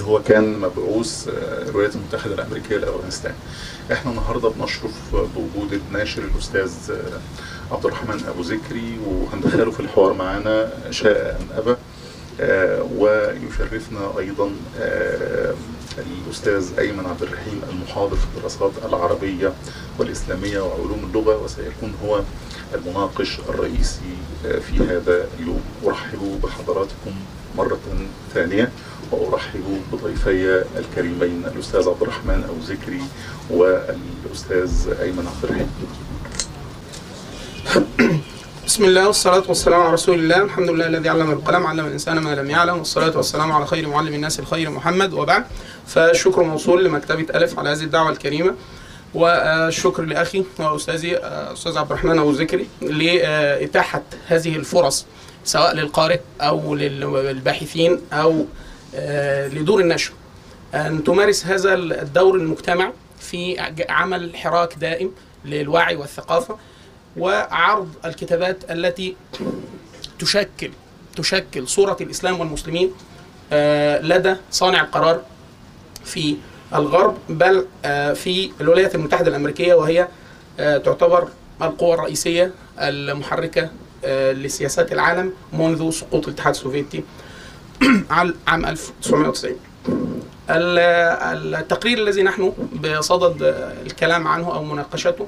اللي هو كان مبعوث آه، الولايات المتحدة الأمريكية لأفغانستان. إحنا النهارده بنشرف بوجود الناشر الأستاذ آه، عبد الرحمن أبو ذكري وهندخله في الحوار معانا شاء أم أبى. آه، ويشرفنا أيضا الأستاذ أيمن عبد الرحيم المحاضر في الدراسات العربية والإسلامية وعلوم اللغة وسيكون هو المناقش الرئيسي في هذا اليوم أرحب بحضراتكم مرة ثانية وارحب بضيفي الكريمين الأستاذ عبد الرحمن ابو ذكري والأستاذ أيمن عبد الرحيم. بسم الله والصلاة والسلام على رسول الله. الحمد لله الذي علم القلم علم الإنسان ما لم يعلم. والصلاة والسلام على خير معلم الناس الخير محمد. وبعد فالشكر موصول لمكتبة ألف على هذه الدعوة الكريمة. والشكر لأخي وأستاذي أستاذ عبد الرحمن أبو ذكري لإتاحة هذه الفرص سواء للقارئ أو للباحثين أو لدور النشر. أن تمارس هذا الدور المجتمع في عمل حراك دائم للوعي والثقافة وعرض الكتابات التي تشكل تشكل صورة الإسلام والمسلمين آه، لدى صانع القرار في الغرب بل آه، في الولايات المتحدة الأمريكية وهي آه، تعتبر القوى الرئيسية المحركة آه، لسياسات العالم منذ سقوط الاتحاد السوفيتي عام عام 1990 ال- التقرير الذي نحن بصدد الكلام عنه أو مناقشته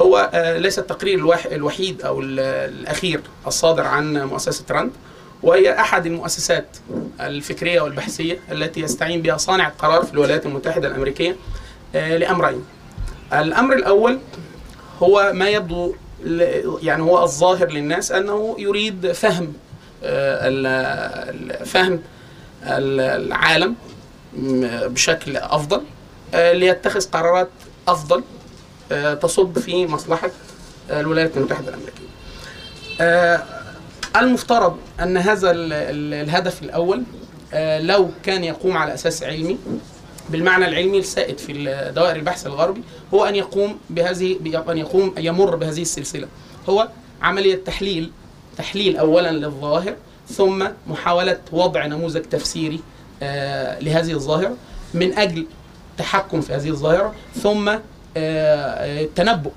هو آه، ليس التقرير الوحيد أو ال- الأخير الصادر عن مؤسسة راند وهي أحد المؤسسات الفكرية والبحثية التي يستعين بها صانع القرار في الولايات المتحدة الأمريكية آه، لأمرين. الأمر الأول هو ما يبدو يعني هو الظاهر للناس أنه يريد فهم فهم ال- العالم بشكل أفضل آه، ليتخذ قرارات أفضل آه، تصب في مصلحة آه، الولايات المتحدة الأمريكية. آه، المفترض أن هذا ال- ال- الهدف الأول آه، لو كان يقوم على أساس علمي بالمعنى العلمي السائد في دوائر البحث الغربي هو أن يقوم بهذه أن يقوم يمر بهذه السلسلة هو عملية تحليل تحليل اولا للظواهر ثم محاولة وضع نموذج تفسيري آه، لهذه الظاهرة من أجل التحكم في هذه الظاهرة ثم آه، آه، التنبؤ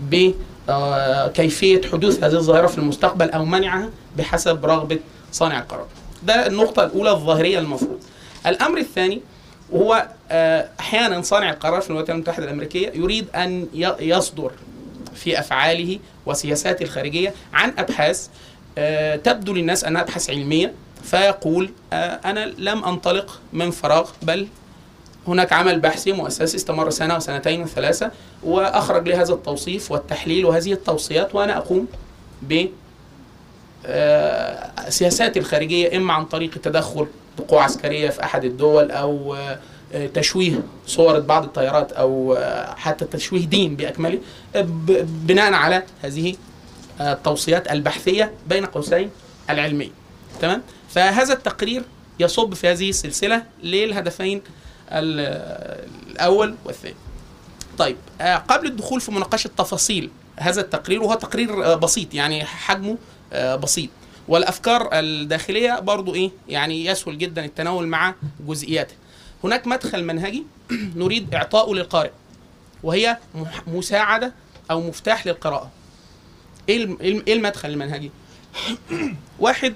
بكيفيه حدوث هذه الظاهرة في المستقبل أو منعها بحسب رغبة صانع القرار. ده النقطة الأولى الظاهرية المفروض. الأمر الثاني وهو آه، أحيانا صانع القرار في الولايات المتحدة الأمريكية يريد ي- يصدر في أفعاله وسياساته الخارجية عن أبحاث آه، تبدو للناس أنها أبحاث علمية فيقول آه، أنا لم أنطلق من فراغ بل هناك عمل بحثي مؤسسي استمر سنة وسنتين وثلاثة وأخرج لي هذا التوصيف والتحليل وهذه التوصيات وأنا أقوم ب آه، سياساتي الخارجية إما عن طريق التدخل بقوة عسكرية في أحد الدول آه، تشويه صور بعض الطيارات أو آه، حتى تشويه دين بأكمله آه، بناء على هذه آه، التوصيات البحثية بين قوسين العلميه تمام؟ فهذا التقرير يصب في هذه السلسلة للهدفين ال- الأول والثاني. طيب قبل الدخول في مناقشة تفاصيل هذا التقرير وهو تقرير بسيط يعني حجمه بسيط. والأفكار الداخلية برضو إيه يعني يسهل جدا التناول مع جزئياته. هناك مدخل منهجي نريد اعطائه للقارئ وهي مساعدة أو مفتاح للقراءة. إيه الم- إيه المدخل المنهجي؟ واحد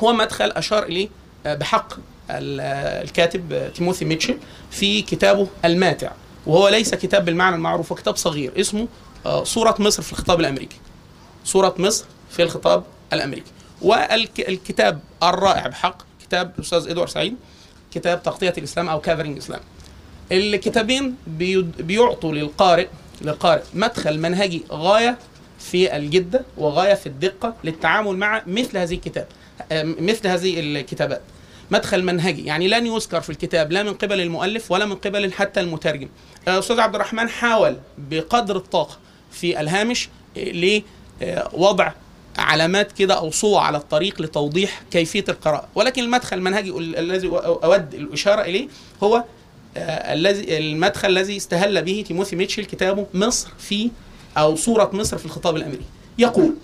هو مدخل أشار إليه آه، بحق آه، الكاتب آه، تيموثي ميتشل في كتابه الماتع وهو ليس كتاب بالمعنى المعروف هو كتاب صغير اسمه صورة مصر في الخطاب الأمريكي. صورة مصر في الخطاب الأمريكي. والكتاب الرائع بحق كتاب الأستاذ إدوارد سعيد كتاب تغطية الإسلام أو Covering Islam الكتابين بيعطوا للقارئ للقارئ مدخل منهجي غاية في الجدة وغاية في الدقة للتعامل مع مثل هذه الكتابات آه، مثل هذه الكتابات. مدخل منهجي يعني لن يذكر في الكتاب لا من قبل المؤلف ولا من قبل حتى المترجم. آه، أستاذ عبد الرحمن حاول بقدر الطاقة في الهامش آه، لوضع علامات كده أو صور على الطريق لتوضيح كيفية القراءة. ولكن المدخل المنهجي ال- الذي أود الإشارة إليه هو آه، الذي المدخل الذي استهل به تيموثي ميتشل كتابه مصر في أو صورة مصر في الخطاب الأمريكي. يقول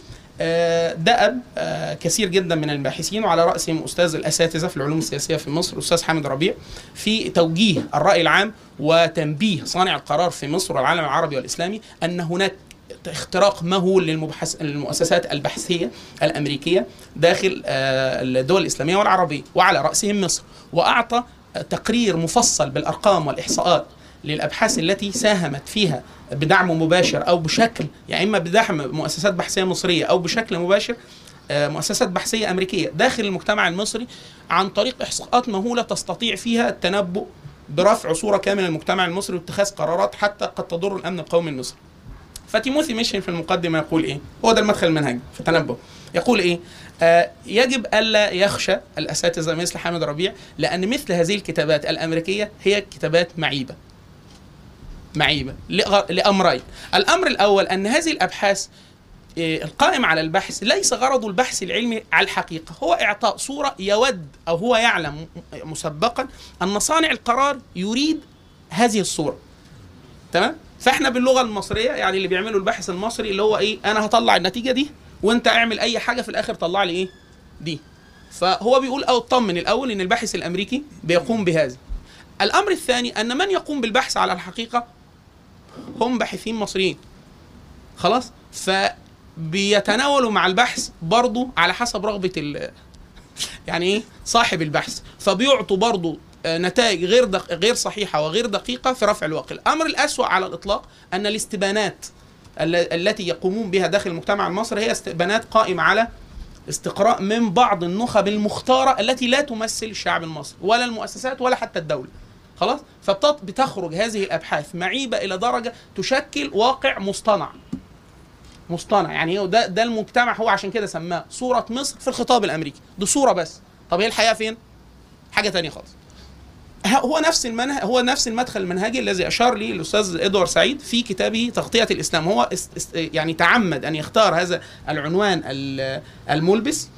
آه، دأب آه، كثير جدا من الباحثين وعلى رأسهم أستاذ الأساتذة في العلوم السياسية في مصر الأستاذ حامد ربيع في توجيه الرأي العام وتنبيه صانع القرار في مصر والعالم العربي والإسلامي أن هناك اختراق مهول للمبحث للمؤسسات البحثية الأمريكية داخل آه، الدول الإسلامية والعربية وعلى رأسهم مصر وأعطى تقرير مفصل بالأرقام والإحصاءات للأبحاث التي ساهمت فيها بدعم مباشر أو بشكل يعني إما بدعم مؤسسات بحثية مصرية أو بشكل مباشر آه، مؤسسات بحثية أمريكية داخل المجتمع المصري عن طريق إحصاءات مهوله تستطيع فيها التنبؤ برفع صورة كاملة للمجتمع المصري واتخاذ قرارات حتى قد تضر الأمن القومي المصري. فتيموثي ميشن في المقدمة يقول إيه؟ هو ده المدخل المنهجي في التنبؤ. يقول إيه؟ آه يجب ألا يخشى الأساتذة مثل حامد ربيع لأن مثل هذه الكتابات الأمريكية هي كتابات معيبة. معيبة لأمرين الأمر الأول أن هذه الأبحاث إيه، القائم على البحث ليس غرض البحث العلمي على الحقيقة هو إعطاء صورة يود أو هو يعلم مسبقا أن صانع القرار يريد هذه الصورة تمام فاحنا باللغة المصرية يعني اللي بيعملوا الباحث المصري اللي هو إيه أنا هطلع النتيجة دي وأنت اعمل أي حاجة في الآخر طلع لي إيه دي. فهو بيقول أو اطمن الأول إن الباحث الأمريكي بيقوم بهذا الأمر الثاني أن من يقوم بالبحث على الحقيقة؟ هم باحثين مصريين. خلاص؟ فبيتناولوا مع البحث برضو على حسب رغبة ال يعني إيه صاحب البحث. فبيعطوا برضو آه، نتائج غير دق... غير صحيحة وغير دقيقة في رفع الواقع الأمر الأسوأ على الإطلاق أن الاستبانات ال- التي يقومون بها داخل المجتمع المصري هي استبانات قائمة على استقراء من بعض النخب المختارة التي لا تمثل الشعب المصري ولا المؤسسات ولا حتى الدولة. خلاص؟ فبتخرج هذه الأبحاث معيبة إلى درجة تشكل واقع مصطنع. مصطنع. يعني ده ده المجتمع هو عشان كده سماه صورة مصر في الخطاب الأمريكي. دي صورة بس. طب هي الحقيقة فين؟ حاجة تانية خالص. هو نفس المنهج هو نفس المدخل المنهجي الذي أشار لي الأستاذ إدوارد سعيد في كتابه تغطية الإسلام. هو است است يعني تعمد أن يختار هذا العنوان ال- الملبس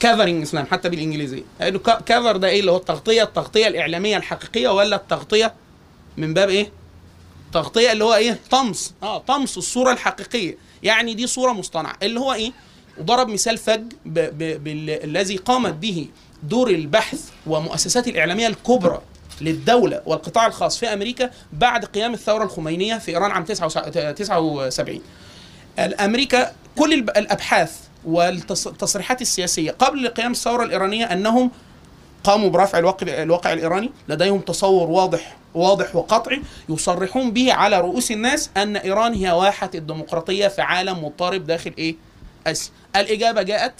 كفرنج اسلام حتى بالانجليزيه لأنه كفر ده إيه؟ اللي هو التغطيه التغطية الإعلامية الحقيقية ولا التغطية من باب إيه؟ تغطية اللي هو إيه؟ طمس. آه طمس الصورة الحقيقية. يعني دي صورة مصطنعة. اللي هو إيه؟ وضرب مثال فج ب- ب- بال- الذي قامت به دور البحث ومؤسسات الإعلامية الكبرى للدولة والقطاع الخاص في أمريكا بعد قيام الثورة الخمينية في إيران عام 79 الأمريكا كل الأبحاث والتصريحات السياسية قبل قيام الثورة الإيرانية أنهم قاموا برفع الواقع الواقع الإيراني لديهم تصور واضح واضح وقطعي يصرحون به على رؤوس الناس أن إيران هي واحة الديمقراطية في عالم مضطرب داخل إيه؟ آسيا. الإجابة جاءت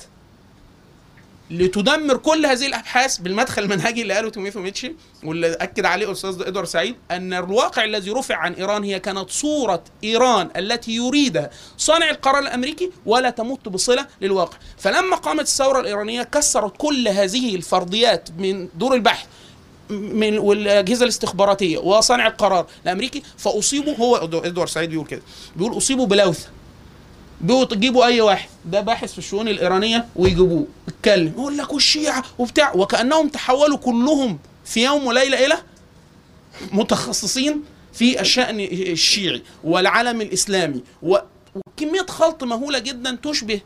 لتدمر كل هذه الأبحاث بالمدخل المنهجي اللي قاله توميفو ميتشي واللي أكد عليه الاستاذ إدوارد سعيد أن الواقع الذي رفع عن إيران هي كانت صورة إيران التي يريدها صانع القرار الأمريكي ولا تمت بصلة للواقع. فلما قامت الثورة الإيرانية كسرت كل هذه الفرضيات من دور البحث من والأجهزة الاستخباراتية وصانع القرار الأمريكي فاصيبوا هو إدوارد سعيد بيقول كده بيقول اصيبوا بلوثه بيجيبوا أي واحد. ده باحث في الشؤون الإيرانية ويجيبوه. يتكلم. يقول لك والشيعة وبتاع. وكأنهم تحولوا كلهم في يوم وليلة إلى متخصصين في الشأن الشيعي والعالم الإسلامي. وكمية خلط مهولة جدا تشبه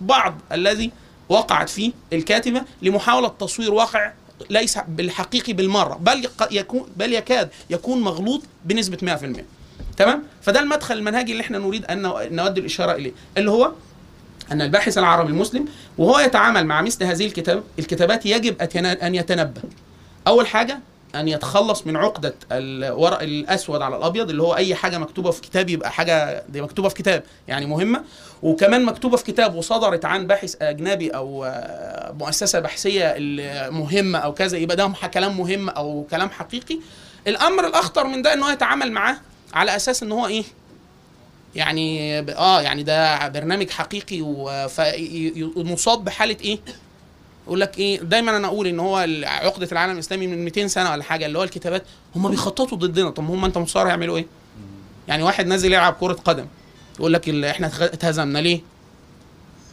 بعض الذي وقعت فيه الكاتبة لمحاولة تصوير واقع ليس بالحقيقي بالمرة بل يكون بل يكاد يكون مغلوط بنسبة 100% تمام؟ فده المدخل المنهجي اللي إحنا نريد أن نو- نود الإشارة إليه اللي هو أن الباحث العربي المسلم وهو يتعامل مع مثل هذه الكتاب الكتابات يجب أن يتنبه. أول حاجة أن يتخلص من عقدة الورق الأسود على الأبيض اللي هو أي حاجة مكتوبة في كتاب يبقى حاجة دي مكتوبة في كتاب يعني مهمة. وكمان مكتوبة في كتاب وصدرت عن باحث آه، مؤسسة بحثية ال- مهمه أو كذا يبقى ده كلام مهم أو كلام حقيقي. الأمر الأخطر من ده إن هو يتعامل معاه على أساس إن هو إيه؟ يعني آه يعني ده برنامج حقيقي ومصاب بحالة إيه؟ يقول لك إيه؟ دايما أنا أقول إن هو عقدة العالم الإسلامي من 200 سنة ولا حاجة اللي هو الكتابات هم بيخططوا ضدنا. طب هم انت مصر يعملوا إيه؟ يعني واحد نازل يلعب كرة قدم يقول لك إحنا اتهزمنا. ليه؟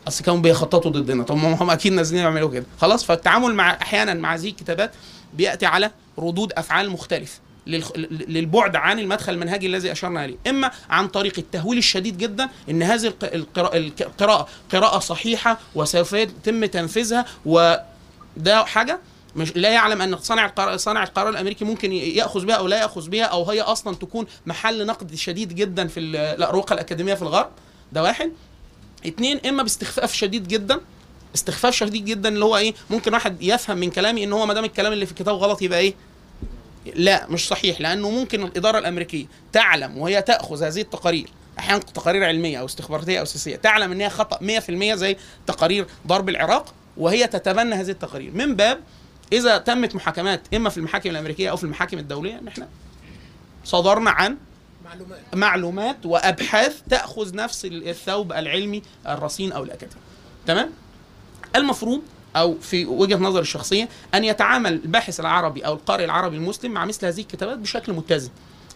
أصل كانوا بيخططوا ضدنا. طب هم أكيد نازلين يعملوا كده. خلاص فالتعامل مع أحيانا مع هذه الكتابات بيأتي على ردود أفعال مختلفة. للبعد عن المدخل المنهجي الذي أشرنا إليه، إما عن طريق التهويل الشديد جدا إن هذه الق- القراءة قراءة صحيحة وسوف يتم تنفيذها وده حاجة مش لا يعلم أن صانع القرار صانع القرار الأمريكي ممكن يأخذ بها أو لا يأخذ بها أو هي أصلا تكون محل نقد شديد جدا في ال- الاروقه الأكاديمية في الغرب. ده واحد. اتنين إما باستخفاف شديد جدا استخفاف شديد جدا اللي هو إيه ممكن واحد يفهم من كلامي إن هو ما دام الكلام اللي في الكتاب غلط يبقى إيه؟ لا مش صحيح لأنه ممكن الإدارة الأمريكية تعلم وهي تأخذ هذه التقارير. أحيانا تقارير علمية أو استخباراتية أو سياسية. تعلم إن هي خطأ 100% زي تقارير ضرب العراق وهي تتبنى هذه التقارير. من باب إذا تمت محاكمات إما في المحاكم الأمريكية أو في المحاكم الدولية ان إحنا صدرنا عن معلومات. معلومات وأبحاث تأخذ نفس الثوب العلمي الرصين أو الأكاديمي. تمام؟ المفروض أو في وجهة نظري الشخصية أن يتعامل الباحث العربي أو القارئ العربي المسلم مع مثل هذه الكتابات بشكل متزن.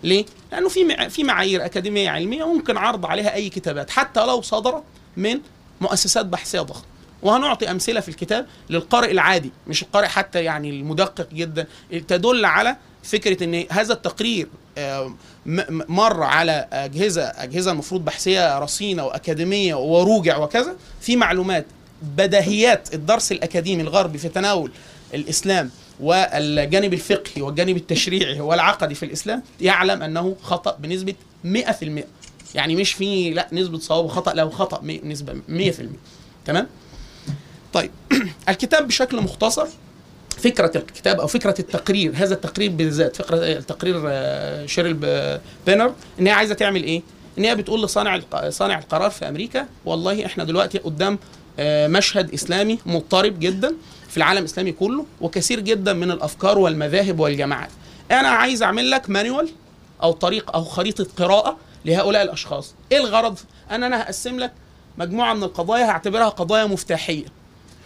ليه؟ لأنه في في معايير أكاديمية علمية ممكن عرض عليها أي كتابات حتى لو صدرت من مؤسسات بحثية ضخمة. وهنعطي أمثلة في الكتاب للقارئ العادي مش القارئ حتى يعني المدقق جدا تدل على فكرة إن هذا التقرير آه، مر على أجهزة أجهزة المفروض بحثية رصينة وأكاديمية وروجع وكذا في معلومات بديهيات الدرس الأكاديمي الغربي في تناول الإسلام والجانب الفقهي والجانب التشريعي والعقدي في الإسلام يعلم أنه خطأ بنسبة 100% يعني مش في لا نسبة صواب وخطا له خطأ نسبة 100% تمام؟ طيب. الكتاب بشكل مختصر فكرة الكتاب أو فكرة التقرير هذا التقرير بالذات فكرة تقرير آه، شيريل بينر إن هي عايزة تعمل إيه؟ إن هي بتقول لصانع صانع القرار في أمريكا والله إحنا دلوقتي قدام آه، مشهد إسلامي مضطرب جدا في العالم الإسلامي كله وكثير جدا من الأفكار والمذاهب والجماعات. أنا عايز أعمل لك مانيوال أو طريق أو خريطة قراءة لهؤلاء الأشخاص. إيه الغرض؟ ان أنا هقسم لك مجموعة من القضايا هعتبرها قضايا مفتاحية.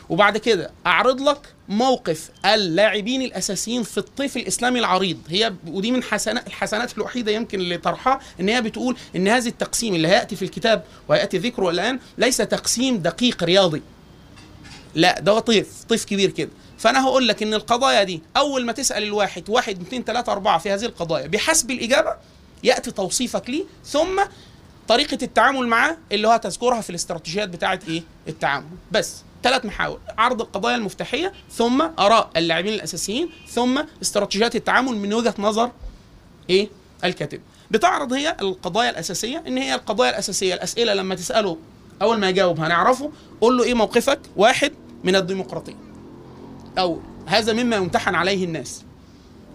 وبعد كده أعرض لك موقف اللاعبين الأساسيين في الطيف الإسلامي العريض. هي ودي من حسنات الحسنات الوحيدة يمكن اللي طرحها إن هي بتقول إن هذا التقسيم اللي هيأتي في الكتاب وياتي ذكره الآن ليس تقسيم دقيق رياضي. لا ده طيف طيف كبير كده. فأنا هقول لك إن القضايا دي أول ما تسأل الواحد واحد اثنين ثلاثة أربعة في هذه القضايا بحسب الإجابة يأتي توصيفك ليه ثم طريقة التعامل معاه اللي هو هتذكرها في الاستراتيجيات بتاعه إيه؟ التعامل. بس. ثلاث محاور عرض القضايا المفتاحية ثم آراء اللاعبين الأساسيين ثم استراتيجيات التعامل من وجهة نظر إيه؟ الكاتب. بتعرض هي القضايا الأساسية إن هي القضايا الأساسية الأسئلة لما تسأله أول ما يجاوب هنعرفه قول له إيه موقفك؟ واحد من الديمقراطيه أو هذا مما يمتحن عليه الناس.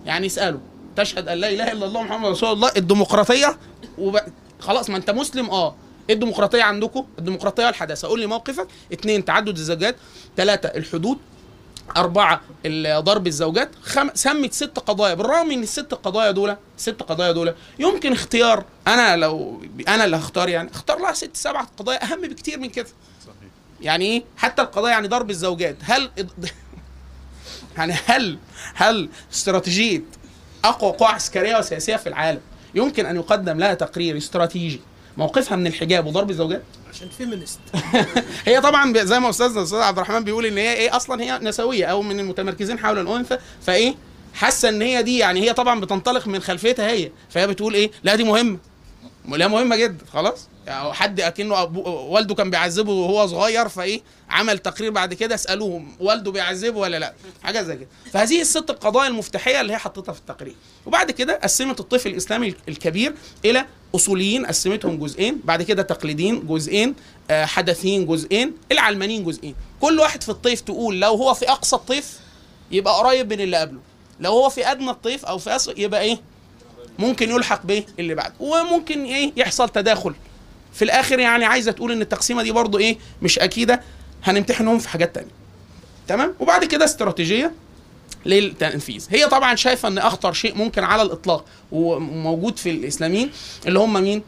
يعني اسأله تشهد أن لا إله إلا الله محمد رسول الله الديمقراطية وب... خلاص ما أنت مسلم آه. إيه الديمقراطية عندكم الديمقراطية والحداثة. قول لي موقفك. اثنين تعدد الزوجات. ثلاثة الحدود. أربعة ضرب الزوجات. خم... سمت ست قضايا. بالرغم من الست قضايا دول ست قضايا دول يمكن اختيار. أنا لو أنا اللي هختار يعني. اختار لها ست سبعة قضايا. أهم بكتير من كده. صحيح. يعني إيه؟ حتى القضايا يعني ضرب الزوجات. هل يعني هل هل استراتيجية أقوى قوى عسكرية وسياسية في العالم يمكن أن يقدم لها تقرير استراتيجي؟ موقفها من الحجاب وضرب الزوجات؟ عشان فيمينست هي طبعا زي ما أستاذنا الاستاذ عبد الرحمن بيقول إن هي إيه أصلا هي نسوية أو من المتمركزين حول الأنثى فإيه حاسة إن هي دي يعني هي طبعا بتنطلق من خلفيتها هي فهي بتقول إيه لا دي مهمة. لا مهمة جدا خلاص. يعني حد أكنه أبو والده كان بيعذبه وهو صغير فإيه عمل تقرير بعد كده اسالوه والده بيعذبه ولا لا حاجة زي كده. فهذه الست القضايا المفتاحية اللي هي حطيتها في التقرير. وبعد كده قسمت الطفل الإسلامي الكبير إلى أصوليين قسمتهم جزئين بعد كده تقليديين جزئين آه، حدثيين جزئين العلمانيين جزئين. كل واحد في الطيف تقول لو هو في أقصى الطيف يبقى قريب من اللي قبله. لو هو في أدنى الطيف أو في أسفل يبقى إيه؟ ممكن يلحق به اللي بعده. وممكن إيه؟ يحصل تداخل. في الآخر يعني عايزة تقول إن التقسيمة دي برضو إيه؟ مش أكيدة. هنمتحنهم في حاجات تانية. تمام؟ وبعد كده استراتيجية. للتنفيذ. هي طبعا شايفة إن أخطر شيء ممكن على الإطلاق وموجود في الإسلاميين اللي هم مين؟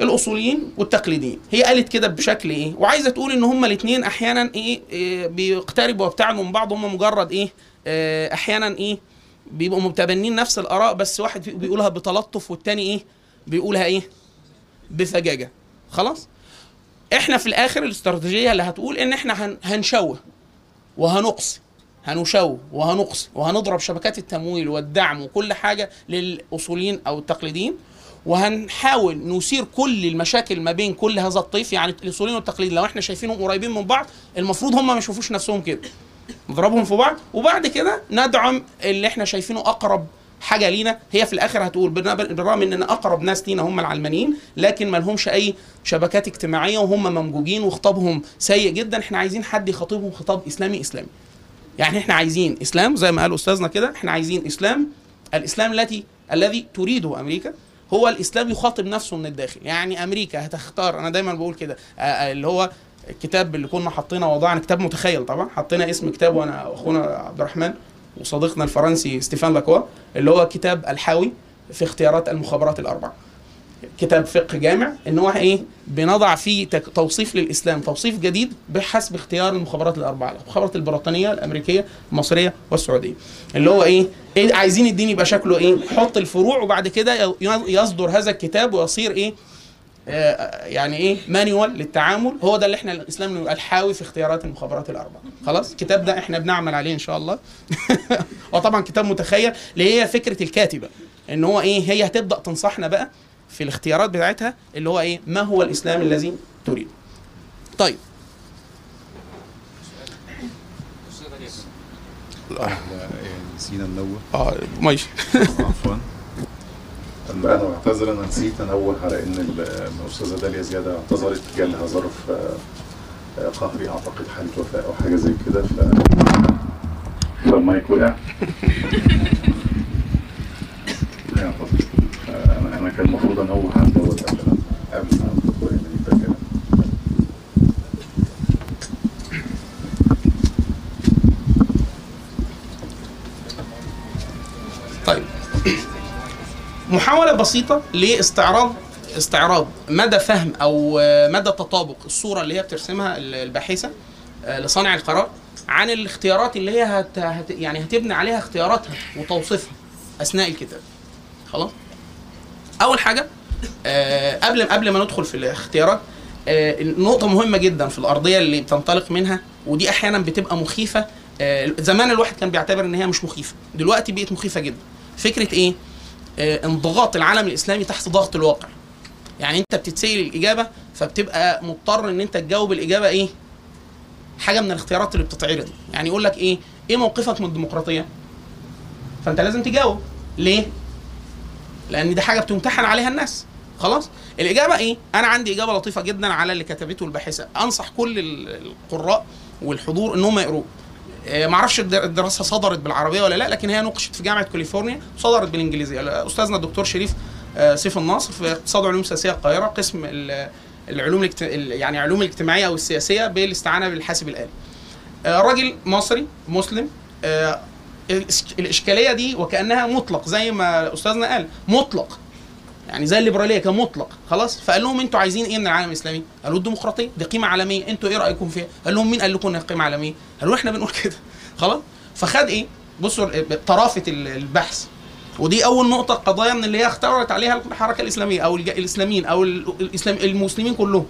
الأصوليين والتقليديين. هي قالت كده بشكل إيه؟ وعايزة تقول إن هما الاثنين أحيانا إيه, إيه بيقتربوا ويبتعدوا من بعض. هم مجرد إيه؟ آه، أحيانا إيه؟ بيبقوا متبنين نفس الآراء بس واحد بيقولها بتلطف والتاني إيه؟ بيقولها إيه؟ بفجاجة. خلاص؟ إحنا في الآخر الاستراتيجية اللي هتقول إن إحنا هن هنشوه وهنقصي. هنشوه وهنقصي وهنضرب شبكات التمويل والدعم وكل حاجة للأصوليين أو التقليديين وهنحاول نثير كل المشاكل ما بين كل هذا الطيف يعني الأصوليين والتقليد لو إحنا شايفينهم قريبين من بعض المفروض هم ما يشوفوش نفسهم كده. نضربهم في بعض وبعد كده ندعم اللي إحنا شايفينه أقرب حاجة لينا. هي في الآخر هتقول بالرغم إن أقرب ناس لينا هم العلمانيين لكن ما لهمش أي شبكات اجتماعية وهم ممجوجين وخطابهم سيء جدا. إحنا عايزين حد يخاطبهم خطاب إسلامي إسلامي. يعني إحنا عايزين إسلام زي ما قال أستاذنا كده إحنا عايزين إسلام. الإسلام التي الذي تريده أمريكا هو الإسلام يخاطب نفسه من الداخل. يعني أمريكا هتختار أنا دايما بقول كده آه، آه، اللي هو الكتاب اللي كنا حاطينه وضعنا كتاب متخيل طبعا. حطينا اسم كتاب وأنا واخونا عبد الرحمن وصديقنا الفرنسي ستيفان لاكوا اللي هو كتاب الحاوي في اختيارات المخابرات الاربع كتاب فقه جامع إن هو إيه؟ بنضع فيه توصيف للإسلام توصيف جديد بحسب اختيار المخابرات الأربعة المخابرات البريطانية الأمريكية المصرية والسعودية. اللي هو إيه, إيه؟ عايزين الدين يبقى شكله إيه؟ حط الفروع وبعد كده يصدر هذا الكتاب ويصير إيه؟ آه، يعني إيه؟ مانيوال للتعامل. هو ده اللي إحنا الإسلام الحاوي في اختيارات المخابرات الأربعة. خلاص؟ الكتاب ده إحنا بنعمل عليه إن شاء الله. هو طبعا كتاب متخيل اللي هي فكرة الكاتبة. إن هو إيه؟ هي هتبدأ تنصحنا بقى في الاختيارات بتاعتها اللي هو إيه؟ ما هو الإسلام الذي تريد. طيب. نسينا ننوه آه ماشي. عفوا. أنا بعتذر أنا نسيت. انوه على إن ال- الأستاذة داليا زيادة اعتذرت جالها ظرف آه، آه، قهري أعتقد حالة وفاة أو حاجة زي كده ف فالمايك وقع. اعتذر كان المفروض انوه عن دوت قبل ما- قبل ما الدكتور يعمل الكلام طيب. محاولة بسيطة لاستعراض استعراض مدى فهم أو مدى تطابق الصورة اللي هي بترسمها ال- الباحثة آه، لصانع القرار عن الاختيارات اللي هي هت هت يعني هتبني عليها اختياراتها وتوصيفها أثناء الكتاب خلاص؟ أول حاجة آه، قبل قبل ما ندخل في الاختيارات آه، نقطة مهمة جدا في الأرضية اللي بتنطلق منها ودي أحيانا بتبقى مخيفة آه، زمان الواحد كان بيعتبر إن هي مش مخيفة دلوقتي بقت مخيفة جدا فكرة إيه؟ آه، انضغاط العالم الإسلامي تحت ضغط الواقع يعني أنت بتتسأل الإجابة فبتبقى مضطر إن أنت تجاوب الإجابة إيه؟ حاجة من الاختيارات اللي بتتعرض يعني يقول لك إيه؟ إيه موقفك من الديمقراطية؟ فأنت لازم تجاوب ليه؟ لأن دي حاجة بتمتحن عليها الناس. خلاص؟ الإجابة إيه؟ أنا عندي إجابة لطيفة جدا على اللي كتبته الباحثة. أنصح كل ال- القراء والحضور ان هم يقروه آه، معرفش الد- الدراسة صدرت بالعربية ولا لا لكن هي نوقشت في جامعة كاليفورنيا وصدرت بالإنجليزية. أستاذنا الدكتور شريف آه، سيف الناصر في اقتصاد وعلوم سياسية القاهرة قسم ال- العلوم الاجت... ال- يعني علوم الاجتماعية أو السياسية بالإستعانة بالحاسب الآلي. آه، راجل مصري مسلم الإشكالية دي وكأنها مطلق زي ما أستاذنا قال مطلق. يعني زي الليبرالية كان مطلق خلاص؟ فقال لهم أنتوا عايزين إيه من العالم الإسلامي؟ قالوا الديمقراطية. دي قيمة عالمية. أنتوا إيه رأيكم فيها؟ قال لهم مين قال لكم إنها قيمة عالمية؟ قالوا إحنا بنقول كده. خلاص؟ فخد إيه؟ بصوا طرافة ال- البحث. ودي أول نقطة قضايا من اللي هي اختبرت عليها الحركة الإسلامية أو الإسلاميين أو ال- الاسلام المسلمين كلهم.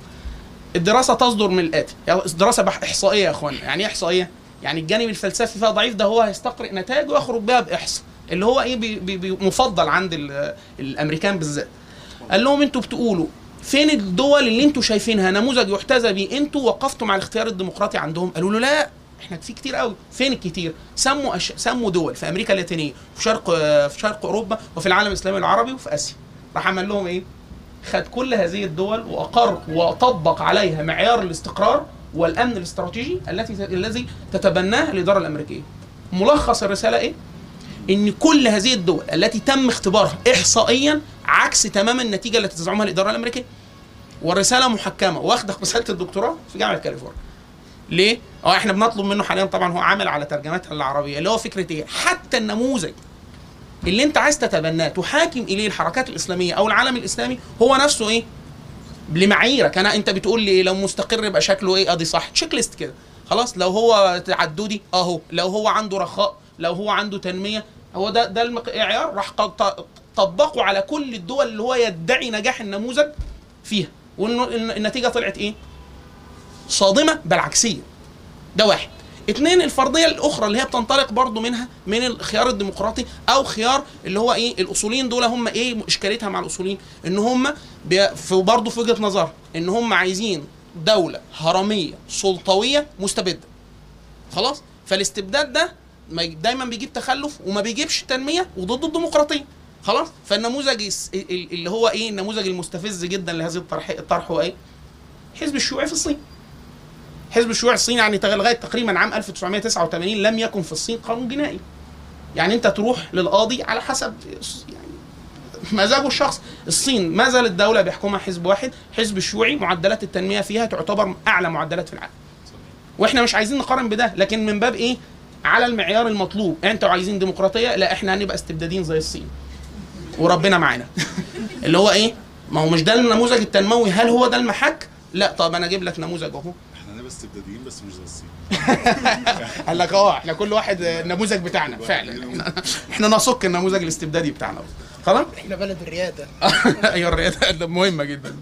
الدراسة تصدر من الآتي. يعني دراسة إحصائية يا اخوانا يعني إيه إحصائية؟ يعني الجانب الفلسفي فيها ضعيف ده هو هيستقرئ نتائج ويخرج بها بإحصاء. اللي هو إيه بي بي مفضل عند ال- الأمريكان بالذات. قال لهم أنتوا بتقولوا فين الدول اللي أنتوا شايفينها نموذج يحتذى بيه؟ أنتوا وقفتم على الاختيار الديمقراطي عندهم. قالوا له لا إحنا في كتير قوي. فين الكتير؟ سموا أش... سموا دول في أمريكا اللاتينية في شرق في شرق أوروبا وفي العالم الإسلامي العربي وفي آسيا. راح عمل لهم إيه؟ خد كل هذه الدول واقر وطبق عليها معيار الاستقرار والأمن الاستراتيجي التي الذي تتبناه الإدارة الأمريكية ملخص الرسالة إيه إن كل هذه الدول التي تم اختبارها احصائيا عكس تماما النتيجة التي تزعمها الإدارة الأمريكية والرسالة محكمة واخده رساله الدكتوراه في جامعة كاليفورنيا ليه؟ آه إحنا بنطلب منه حاليا طبعا هو عامل على ترجمتها للعربيه اللي هو فكرة إيه؟ حتى النموذج اللي أنت عايز تتبناه تحاكم إليه الحركات الإسلامية أو العالم الإسلامي هو نفسه إيه؟ لمعاييرك. أنا أنت بتقول لي لو مستقر يبقى شكله إيه؟ أدي صح. تشيك ليست كده. خلاص لو هو تعددي أهو. لو هو عنده رخاء لو هو عنده تنمية هو ده ده المعيار راح طبقوا على كل الدول اللي هو يدعي نجاح النموذج فيها. والنتيجه طلعت إيه؟ صادمة بل عكسيه ده واحد. اتنين الفرضية الأخرى اللي هي بتنطلق برضو منها من الخيار الديمقراطي أو خيار اللي هو إيه الأصوليين دول هم إيه إشكاليتها مع الأصوليين إن هم برضه في وجهة نظر إن هم عايزين دولة هرمية سلطوية مستبدة. خلاص؟ فالاستبداد ده دايما بيجيب تخلف وما بيجيبش تنمية وضد الديمقراطية. خلاص؟ فالنموذج اللي هو إيه النموذج المستفز جدا لهذه الطرح الطرح هو إيه؟ حزب الشيوعي في الصين. حزب الشيوعي الصيني يعني لغاية تقريبا عام 1989 لم يكن في الصين قانون جنائي. يعني أنت تروح للقاضي على حسب يعني مزاجه الشخص. الصين ما زالت دولة بيحكمها حزب واحد. حزب الشيوعي معدلات التنمية فيها تعتبر أعلى معدلات في العالم. وإحنا مش عايزين نقارن بده لكن من باب إيه؟ على المعيار المطلوب. أنتوا عايزين ديمقراطية؟ لا إحنا هنبقى استبداديين زي الصين. وربنا معانا. اللي هو إيه؟ ما هو مش ده النموذج التنموي. هل هو ده المحك؟ لا. طب أنا أجيب لك نموذج أهو. استبداديين بس مش زي الصين. قال لك آه إحنا كل واحد النموذج بتاعنا فعلا. إحنا نسق النموذج الاستبدادي بتاعنا. خلاص إحنا بلد الريادة. أيوه الريادة. ده مهمة جدا.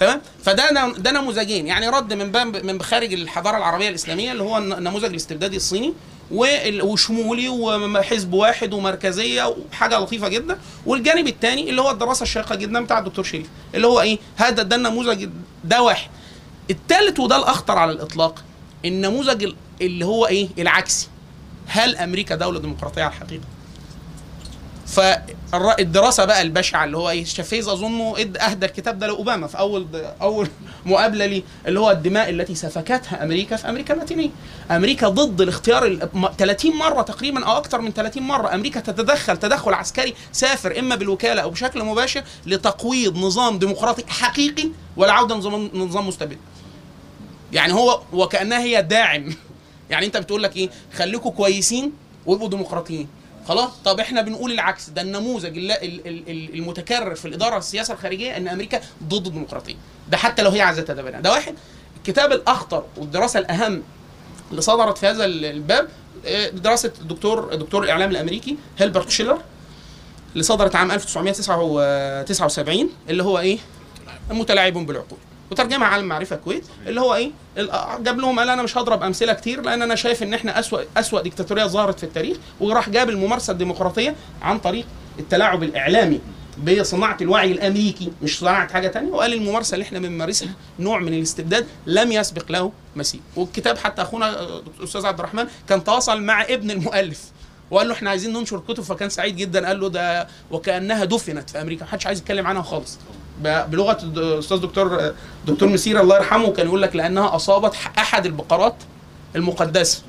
تمام؟ فده ده نموذجين. يعني رد من باب من خارج الحضارة العربية الإسلامية اللي هو الن- النموذج الاستبدادي الصيني وشمولي وحزب واحد ومركزية وحاجة لطيفة جدا. والجانب الثاني اللي هو الدراسة الشيقة جدا بتاع الدكتور شريف. اللي هو إيه؟ هذا ده النموذج ده واحد. الثالث وده الأخطر على الإطلاق النموذج ال- اللي هو إيه؟ العكسي. هل أمريكا دولة ديمقراطية على الحقيقة؟ فالدراسه بقى البشعة اللي هو إيه؟ شافيز اظنه أهدى الكتاب ده لأوباما في أول أول مقابلة ليه اللي هو الدماء التي سفكتها أمريكا في أمريكا اللاتينيه أمريكا ضد الاختيار ال- م- 30 مرة تقريبا أو أكثر من 30 مرة. أمريكا تتدخل تدخل عسكري سافر إما بالوكالة أو بشكل مباشر لتقويض نظام ديمقراطي حقيقي والعوده لنظام نظام مستبد. يعني هو وكأنها هي داعم. يعني انت بتقول لك إيه؟ خليكم كويسين وابقوا ديمقراطيين. خلاص؟ طب إحنا بنقول العكس. ده النموذج المتكرر في الإدارة السياسة الخارجية إن أمريكا ضد الديمقراطية. ده حتى لو هي عايزة تتبنى ده واحد. الكتاب الأخطر والدراسة الأهم اللي صدرت في هذا ال- الباب آه، دراسة الدكتور دكتور الإعلام الأمريكي هيلبرت شيلر اللي صدرت عام 1979 اللي هو إيه؟ متلاعب بالعقول. وترجمها على المعرفة الكويت اللي هو إيه؟ جاب لهم قال أنا مش هضرب أمثلة كتير لأن أنا شايف إن إحنا أسوأ أسوأ ديكتاتورية ظهرت في التاريخ وراح جاب الممارسة الديمقراطية عن طريق التلاعب الإعلامي بصناعة الوعي الأمريكي مش صناعة حاجة تانية وقال الممارسة اللي إحنا بنمارسها نوع من الاستبداد لم يسبق له مثيل والكتاب حتى أخونا آه، أستاذ عبد الرحمن كان تواصل مع ابن المؤلف وقال له إحنا عايزين ننشر كتب فكان سعيد جدا قال له ده وكأنها دفنت في أمريكا محدش عايز يتكلم عنها خالص. بلغة الاستاذ دكتور دكتور مسير الله يرحمه كان يقول لك لأنها أصابت أحد البقرات المقدسة.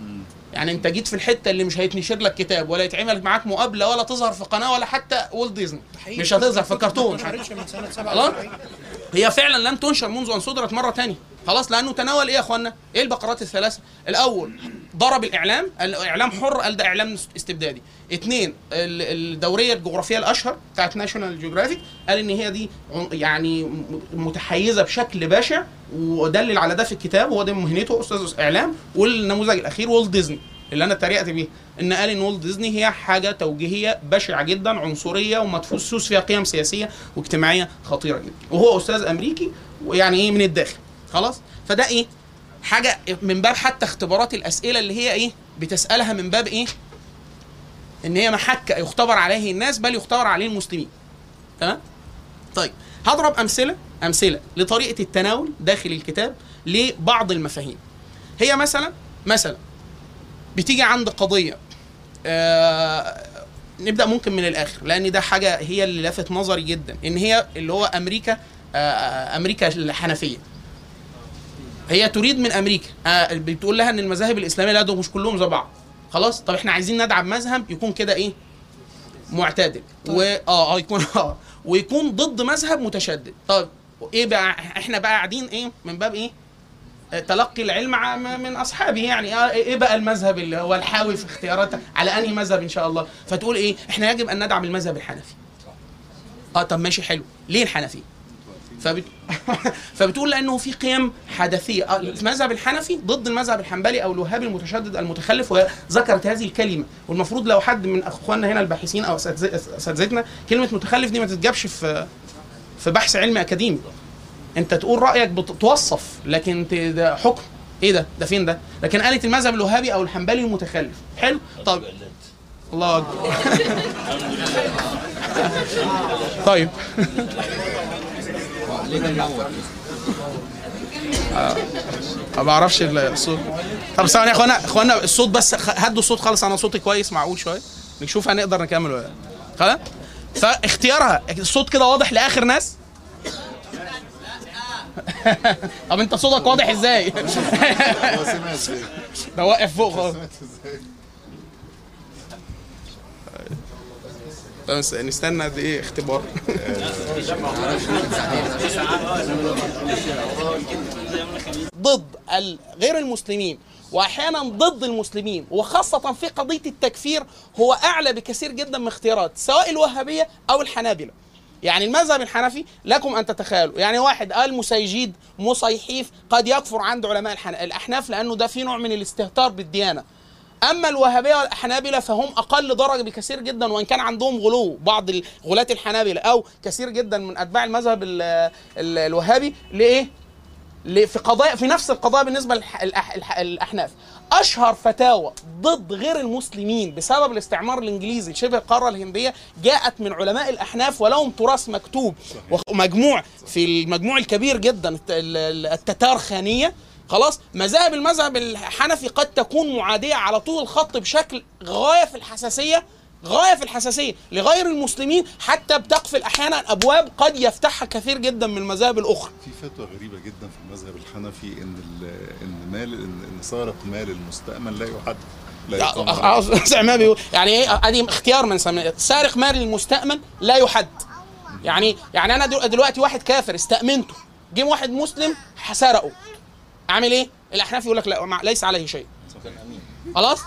يعني أنت جيت في الحتة اللي مش هيتنشر لك كتاب ولا يتعمل معاك مقابلة ولا تظهر في قناة ولا حتى Walt Disney مش هتظهر في كرتون. ما اتشهرتش من سنه خلاص؟ 97 هي فعلا لم تنشر منذ أن صدرت مرة تانية. خلاص لأنه تناول إيه يا إخوانا؟ إيه البقرات الثلاثة؟ الأول ضرب الإعلام، الإعلام حر قال ده إعلام استبدادي. اثنين ال- الدورية الجغرافية الأشهر بتاعت National Geographic قال إن هي دي عن- يعني متحيزة بشكل بشع ودلل على ده في الكتاب وهو ده مهنته أستاذ إعلام والنموذج الأخير والت ديزني اللي أنا اتريقت بيه إن قال إن والت ديزني هي حاجة توجيهية بشعة جدا عنصرية ومدفوس فيها قيم سياسية واجتماعية خطيرة جدا وهو أستاذ أمريكي ويعني إيه من الداخل خلاص؟ فده إيه؟ حاجة من باب حتى اختبارات الأسئلة اللي هي إيه؟ بتسألها من باب إيه؟ إن هي محك يختبر عليه الناس بل يختبر عليه المسلمين. تمام؟ طيب هضرب أمثلة أمثلة لطريقة التناول داخل الكتاب لبعض المفاهيم. هي مثلا مثلا بتيجي عند قضية آه نبدأ ممكن من الآخر لأن ده حاجة هي اللي لفت نظري جدا إن هي اللي هو أمريكا آه أمريكا الحنفية. هي تريد من أمريكا. آه بتقول لها إن المذاهب الإسلامية لا دول مش كلهم زي بعض. خلاص؟ طب إحنا عايزين ندعم مذهب يكون كده إيه؟ معتدل. و آه آه يكون آه ويكون ضد مذهب متشدد. طب إيه بقى؟ إحنا بقى قاعدين إيه؟ من باب إيه؟ آه، تلقي العلم من اصحابه يعني. آه، إيه بقى المذهب اللي هو الحاوي في اختياراتك على أنهي مذهب إن شاء الله؟ فتقول إيه؟ إحنا يجب أن ندعم المذهب الحنفي. آه طب ماشي حلو. ليه الحنفي؟ فبت... فبتقول لأنه في قيم حدثية. آه، المذهب الحنفي ضد المذهب الحنبلي أو الوهابي المتشدد المتخلف وذكرت هذه الكلمة. والمفروض لو حد من أخواننا هنا الباحثين أو أساتذتنا كلمة متخلف دي ما تتجابش في في بحث علمي أكاديمي. أنت تقول رأيك بتوصف لكن ده حكم. إيه ده؟ ده فين ده؟ لكن قالت المذهب الوهابي أو الحنبلي المتخلف. حلو؟ طب. الله أكبر. طيب. آه، ما بعرفش الصوت. طب ثواني يا إخوانا إخوانا الصوت بس هدوا الصوت خالص أنا صوتي كويس معقول شوية؟ نشوف هنقدر نكمل ولا لأ. خلاص؟ فاختيارها الصوت كده واضح لآخر ناس؟ طب أنت صوتك واضح إزاي؟ ده واقف فوق خالص سمعت إزاي؟ طب نس- نستنى قد إيه اختبار ضد غير المسلمين وأحيانا ضد المسلمين وخاصة في قضية التكفير هو أعلى بكثير جدا من اختيارات سواء الوهابية أو الحنابلة يعني المذهب الحنفي لكم أن تتخيلوا يعني واحد قال مسيجيد مصيحيف قد يكفر عند علماء. الأحناف لأنه ده في نوع من الاستهتار بالديانة أما الوهابية والاحنابله فهم أقل درجة بكثير جدا وإن كان عندهم غلو بعض غلاة الحنابلة أو كثير جدا من أتباع المذهب ال ال الوهابي لإيه؟ في قضايا في نفس القضايا بالنسبة للاحناف أشهر فتاوى ضد غير المسلمين بسبب الاستعمار الإنجليزي لشبه القارة الهندية جاءت من علماء الأحناف ولهم تراث مكتوب. ومجموع في المجموع الكبير جدا الت- ال- ال- التتار خانيه خلاص؟ مذاهب المذهب الحنفي قد تكون معادية على طول الخط بشكل غاية في الحساسية غاية في الحساسية لغير المسلمين حتى بتقفل أحيانا أبواب قد يفتحها كثير جدا من المذاهب الأخرى. في فتوى غريبة جدا في المذهب الحنفي إن إن مال إن إن سارق مال المستأمن لا يحد لا يقام. عليه. عاوز زي ما بيقول يعني إيه؟ أدي اختيار من سمي سارق مال المستأمن لا يحد. يعني يعني أنا دل- دلوقتي واحد كافر استأمنته جه واحد مسلم سرقه. اعمل إيه؟ الاحناف يقول لك لا ليس عليه شيء. خلاص؟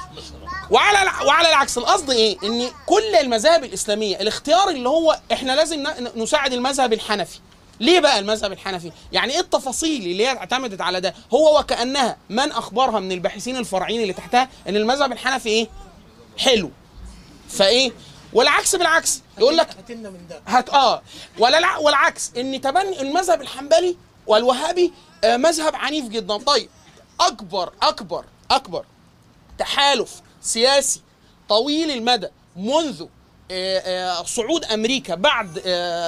وعلى وعلى العكس القصد إيه؟ ان كل المذاهب الإسلامية الاختيار اللي هو إحنا لازم ن- نساعد المذهب الحنفي. ليه بقى المذهب الحنفي؟ يعني إيه التفاصيل اللي هي اعتمدت على ده؟ هو وكأنها من أخبرها من الباحثين الفرعيين اللي تحتها إن المذهب الحنفي إيه؟ حلو. فايه؟ والعكس بالعكس يقول لك هاتلنا من ده. هت آه. ولا الع- والعكس إن تبني المذهب الحنبلي والوهابي آه مذهب عنيف جدا طيب أكبر أكبر أكبر تحالف سياسي طويل المدى منذ آه، آه، صعود أمريكا بعد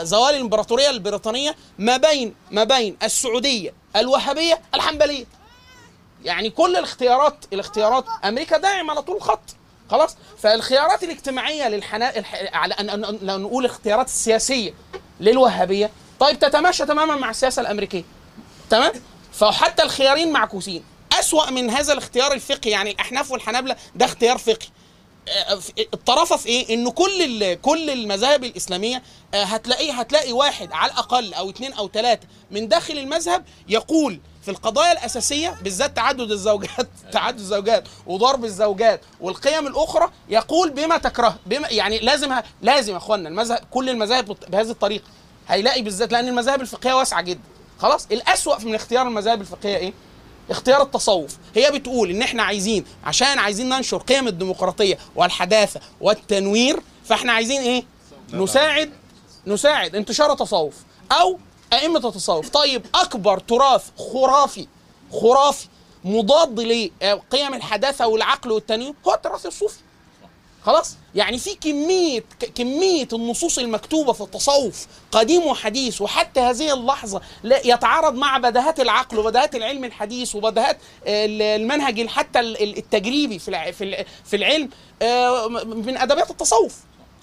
زوال الإمبراطورية البريطانية ما بين ما بين السعودية الوهابية الحنبلية يعني كل الاختيارات الاختيارات أمريكا داعم على طول الخط خلاص فالخيارات الاجتماعية للحنا. على أن نقول الاختيارات السياسية للوهابية طيب تتماشى تماما مع السياسة الأمريكية. تمام؟ فحتى الخيارين معكوسين. أسوأ من هذا الاختيار الفقهي يعني الأحناف والحنابلة ده اختيار فقهي. آه، الطرافة في إيه؟ ان كل كل المذاهب الإسلامية آه، هتلاقيه هتلاقي واحد على الأقل أو اثنين أو ثلاثة من داخل المذهب يقول في القضايا الأساسية بالذات تعدد الزوجات تعدد الزوجات وضرب الزوجات والقيم الأخرى يقول بما تكره بما يعني لازم لازم يا إخوانا المذهب كل المذاهب بهذه الطريقة. هيلاقي بالذات لأن المذاهب الفقهية واسعة جدا. خلاص؟ الأسوأ من اختيار المذاهب الفقهية إيه؟ اختيار التصوف. هي بتقول إن إحنا عايزين عشان عايزين ننشر قيم الديمقراطية والحداثة والتنوير فإحنا عايزين إيه؟ نساعد نساعد انتشار التصوف أو أئمة التصوف. طيب أكبر تراث خرافي خرافي مضاد لقيم الحداثة والعقل والتنوير هو التراث الصوفي. خلاص؟ يعني في كميه كمية النصوص المكتوبة في التصوف قديم وحديث وحتى هذه اللحظة لا يتعارض مع بدهات العقل وبدهات العلم الحديث وبدهات ال- المنهج ال- حتى ال- ال- التجريبي في في الع- في العلم آه، من أدبيات التصوف.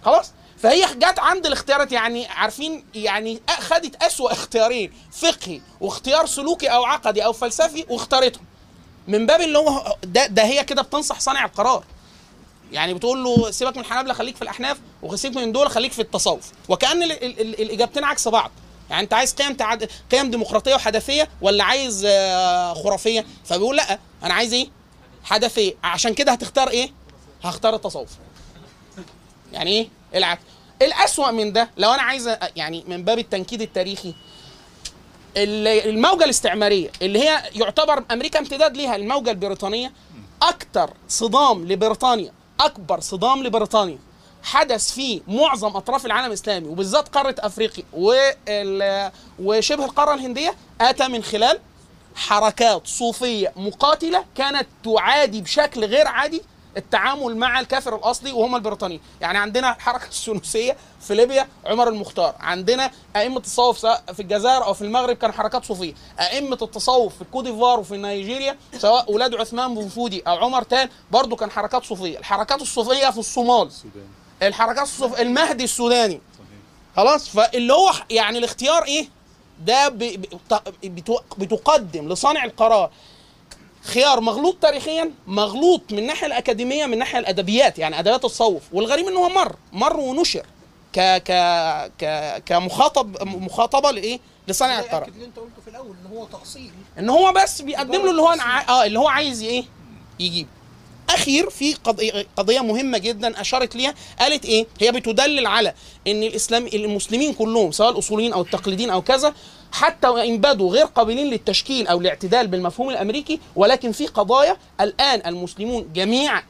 خلاص؟ فهي جت عند الاختيارات يعني عارفين يعني خدت أسوأ اختيارين فقهي واختيار سلوكي أو عقدي أو فلسفي واختارتهم. من باب اللي هو ده, ده هي كده بتنصح صانع القرار. يعني بتقول له سيبك من الحنابلة خليك في الأحناف وسيبك من دول خليك في التصوف. وكأن ال ال ال الإجابتين عكس بعض. يعني أنت عايز قيم تعد... قيم ديمقراطية وحدثية ولا عايز آه، خرافية؟ فبيقول لأ أنا عايز إيه؟ حدثية. عشان كده هتختار إيه؟ هختار التصوف. يعني إيه؟ العكس. الأسوأ من ده لو أنا عايز يعني من باب التنكيد التاريخي ال- الموجة الاستعمارية اللي هي يعتبر أمريكا امتداد ليها الموجة البريطانية أكتر صدام لبريطانيا أكبر صدام لبريطانيا. حدث في معظم أطراف العالم الإسلامي وبالذات قارة أفريقيا وال- وشبه القارة الهندية أتى من خلال حركات صوفية مقاتلة كانت تعادي بشكل غير عادي التعامل مع الكافر الأصلي وهم البريطانيين. يعني عندنا الحركه السنوسية في ليبيا عمر المختار. عندنا أئمة التصوف سواء في الجزائر أو في المغرب كان حركات صوفية. أئمة التصوف في الكوديفوار وفي نيجيريا سواء أولاد عثمان بن فودي أو عمر تال برضو كان حركات صوفية. الحركات الصوفية في الصومال. الحركات الصوف المهدي السوداني. خلاص؟ فاللي هو يعني الاختيار إيه؟ ده بتقدم لصانع القرار. خيار مغلوط تاريخيا مغلوط من الناحيه الأكاديمية من الناحيه الأدبيات يعني أدبيات التصوف. والغريب إن هو مر مر ونشر ك ك ك كمخاطب مخاطبة لإيه؟ لصانع القرار يأكد اللي أنت قلته في الأول إن هو تأصيل. إن هو بس بيقدم له اللي هو آه اللي هو عايز إيه؟ يجيب اخير في قضيه قضية مهمة جدا أشارت ليها قالت إيه؟ هي بتدلل على إن الإسلام المسلمين كلهم سواء الأصوليين أو التقليديين أو كذا حتى وان بدوا غير قابلين للتشكيل أو الاعتدال بالمفهوم الأمريكي ولكن في قضايا الآن المسلمون جميعا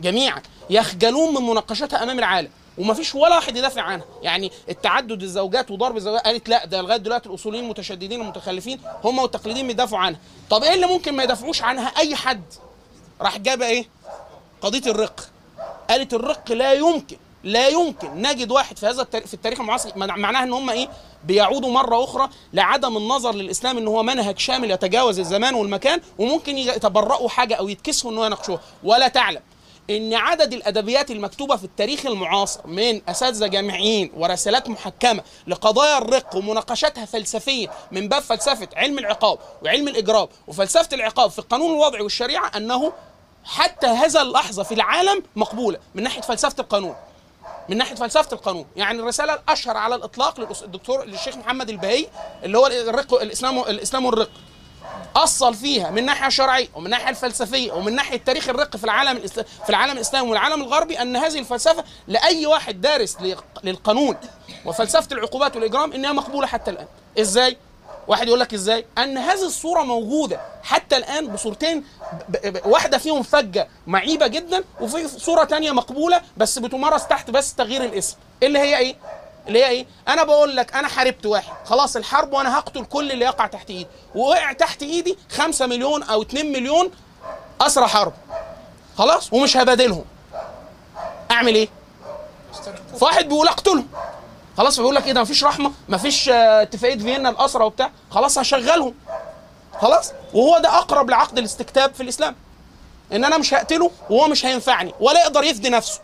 جميعا يخجلون من مناقشتها أمام العالم وما فيش ولا واحد يدافع عنها. يعني التعدد الزوجات وضرب الزوجات قالت لا ده لغاية دلوقتي الأصوليين المتشددين المتخلفين هم والتقليديين بيدافعوا عنها. طب إيه اللي ممكن ما يدافعوش عنها أي حد؟ راح جاب إيه؟ قضية الرق. قالت الرق لا يمكن لا يمكن نجد واحد في هذا في التاريخ المعاصر مع- معناها إن هم إيه؟ بيعودوا مرة أخرى لعدم النظر للإسلام إن هو منهج شامل يتجاوز الزمان والمكان وممكن يتبرؤوا حاجة أو يتكسفوا إن هو يناقشوها. ولا تعلم إن عدد الأدبيات المكتوبة في التاريخ المعاصر من أساتذة جامعيين ورسالات محكمة لقضايا الرق ومناقشتها فلسفيا من باب فلسفة علم العقاب وعلم الاجرام وفلسفة العقاب في القانون الوضعي والشريعة أنه حتى هذا اللحظة في العالم مقبولة من ناحية فلسفة القانون. من ناحية فلسفة القانون. يعني الرسالة الأشهر على الإطلاق الدكتور للشيخ محمد البهي اللي هو الرق الإسلام الإسلام والرق. أصل فيها من الناحيه الشرعية ومن الناحيه الفلسفية ومن ناحية تاريخ الرق في العالم في العالم الإسلامي والعالم الغربي أن هذه الفلسفة لأي واحد دارس للقانون وفلسفة العقوبات والإجرام إنها مقبولة حتى الآن. إزاي؟ واحد يقول لك إزاي؟ أن هذه الصورة موجودة حتى الآن بصورتين واحدة فيهم فجة معيبة جدا وفي صورة تانية مقبولة بس بتمارس تحت بس تغيير الاسم. اللي هي إيه؟ اللي هي إيه؟ أنا بقول لك أنا حاربت واحد. خلاص الحرب وأنا هقتل كل اللي يقع تحت إيدي. ووقع تحت إيدي 5 مليون أو 2 مليون أسرى حرب. خلاص؟ ومش هبادلهم. أعمل إيه؟ فواحد بيقول أقتلهم. خلاص بيقول لك إيه ده؟ مفيش رحمة مفيش آه، اتفاقية فيينا الاسرى وبتاع. خلاص هشغلهم. خلاص؟ وهو ده أقرب لعقد الاستكتاب في الإسلام. إن أنا مش هقتله وهو مش هينفعني ولا يقدر يفدي نفسه.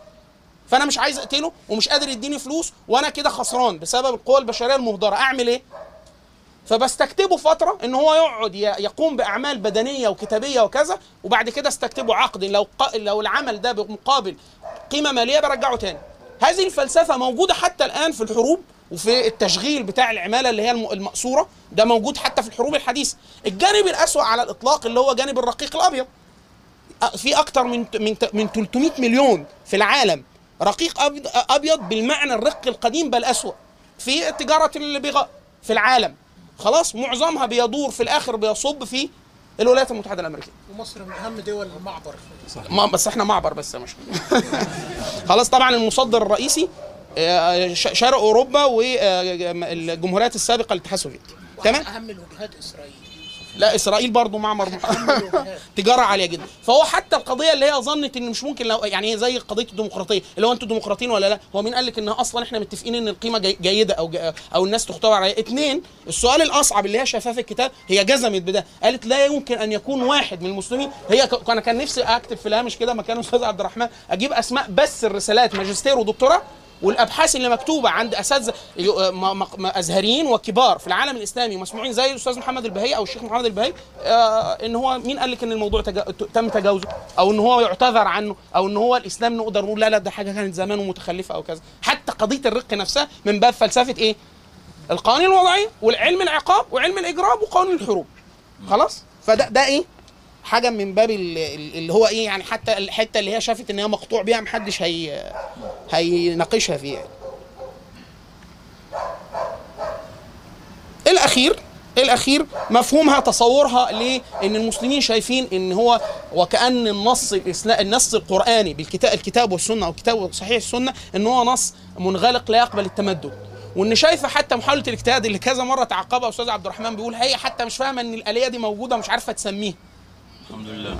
فأنا مش عايز أقتله ومش قادر يديني فلوس وأنا كده خسران بسبب القوى البشرية المهدرة. أعمل إيه؟ فبستكتبه فترة إن هو يقعد يقوم بأعمال بدنية وكتابية وكذا وبعد كده استكتبه عقد لو. لو العمل ده بمقابل قيمة مالية برجعه تاني. هذه الفلسفة موجودة حتى الآن في الحروب وفي التشغيل بتاع العمالة اللي هي الم- المقصورة. ده موجود حتى في الحروب الحديثة. الجانب الأسوأ على الإطلاق اللي هو جانب الرقيق الأبيض. في أكتر من من من 300 مليون في العالم رقيق أبيض بالمعنى الرق القديم بل أسوأ. في تجارة البغاء في العالم. خلاص معظمها بيدور في الآخر بيصب في الولايات المتحدة الأمريكية. ومصر من أهم دول المعبر. ما بس إحنا معبر بس يا مش خلاص طبعا المصدر الرئيسي آه، شرق أوروبا والجمهوريات السابقة للاتحاد السوفيتي. تمام؟ اهم الوجهات إسرائيل. لا إسرائيل برضو معمر تجارة عالية جدا. فهو حتى القضية اللي هي ظنت إن مش ممكن لو يعني زي قضية الديمقراطية اللي هو أنتوا ديمقراطيين ولا لا؟ هو مين قال لك ان أصلا إحنا متفقين إن القيمة جي جيدة أو ج- أو الناس تختبر عليها اثنين السؤال الأصعب اللي هي شايفاه في الكتاب هي جزمت بده. قالت لا يمكن أن يكون واحد من المسلمين. هي أنا كان نفسي أكتب في الهامش كده مكان أستاذ عبد الرحمن أجيب أسماء بس الرسالات ماجستير ودكتوراه والابحاث اللي مكتوبه عند اساتذه م- ازهريين وكبار في العالم الإسلامي مسموعين زي الأستاذ محمد البهي أو الشيخ محمد البهي آه إن هو مين قال لك إن الموضوع تم تجاوزه؟ أو إن هو يعتذر عنه؟ أو إن هو الإسلام نقدر نقول لا لا ده حاجة كانت زمان ومتخلفة أو كذا. حتى قضية الرق نفسها من باب فلسفة إيه؟ القوانين الوضعية والعلم العقاب وعلم الإجرام وقانون الحروب. خلاص؟ فده ده إيه؟ حاجة من باب ال- ال- اللي هو إيه يعني حتى الحتة اللي هي شافت إن هي مقطوع بيها محدش هي هيناقشها فيها. يعني. الأخير الأخير مفهومها تصورها لأن المسلمين شايفين إن هو وكأن النص الاسلام النص القرآني بالكتاب الكتاب والسنة أو الكتاب صحيح السنة إن هو نص منغلق لا يقبل التمدد. وإن شايفة حتى محاولة الاجتهاد اللي كذا مرة تعقبها أستاذ عبد الرحمن بيقول هي حتى مش فاهمة إن الآلية دي موجودة ومش عارفة تسميها. الحمد لله.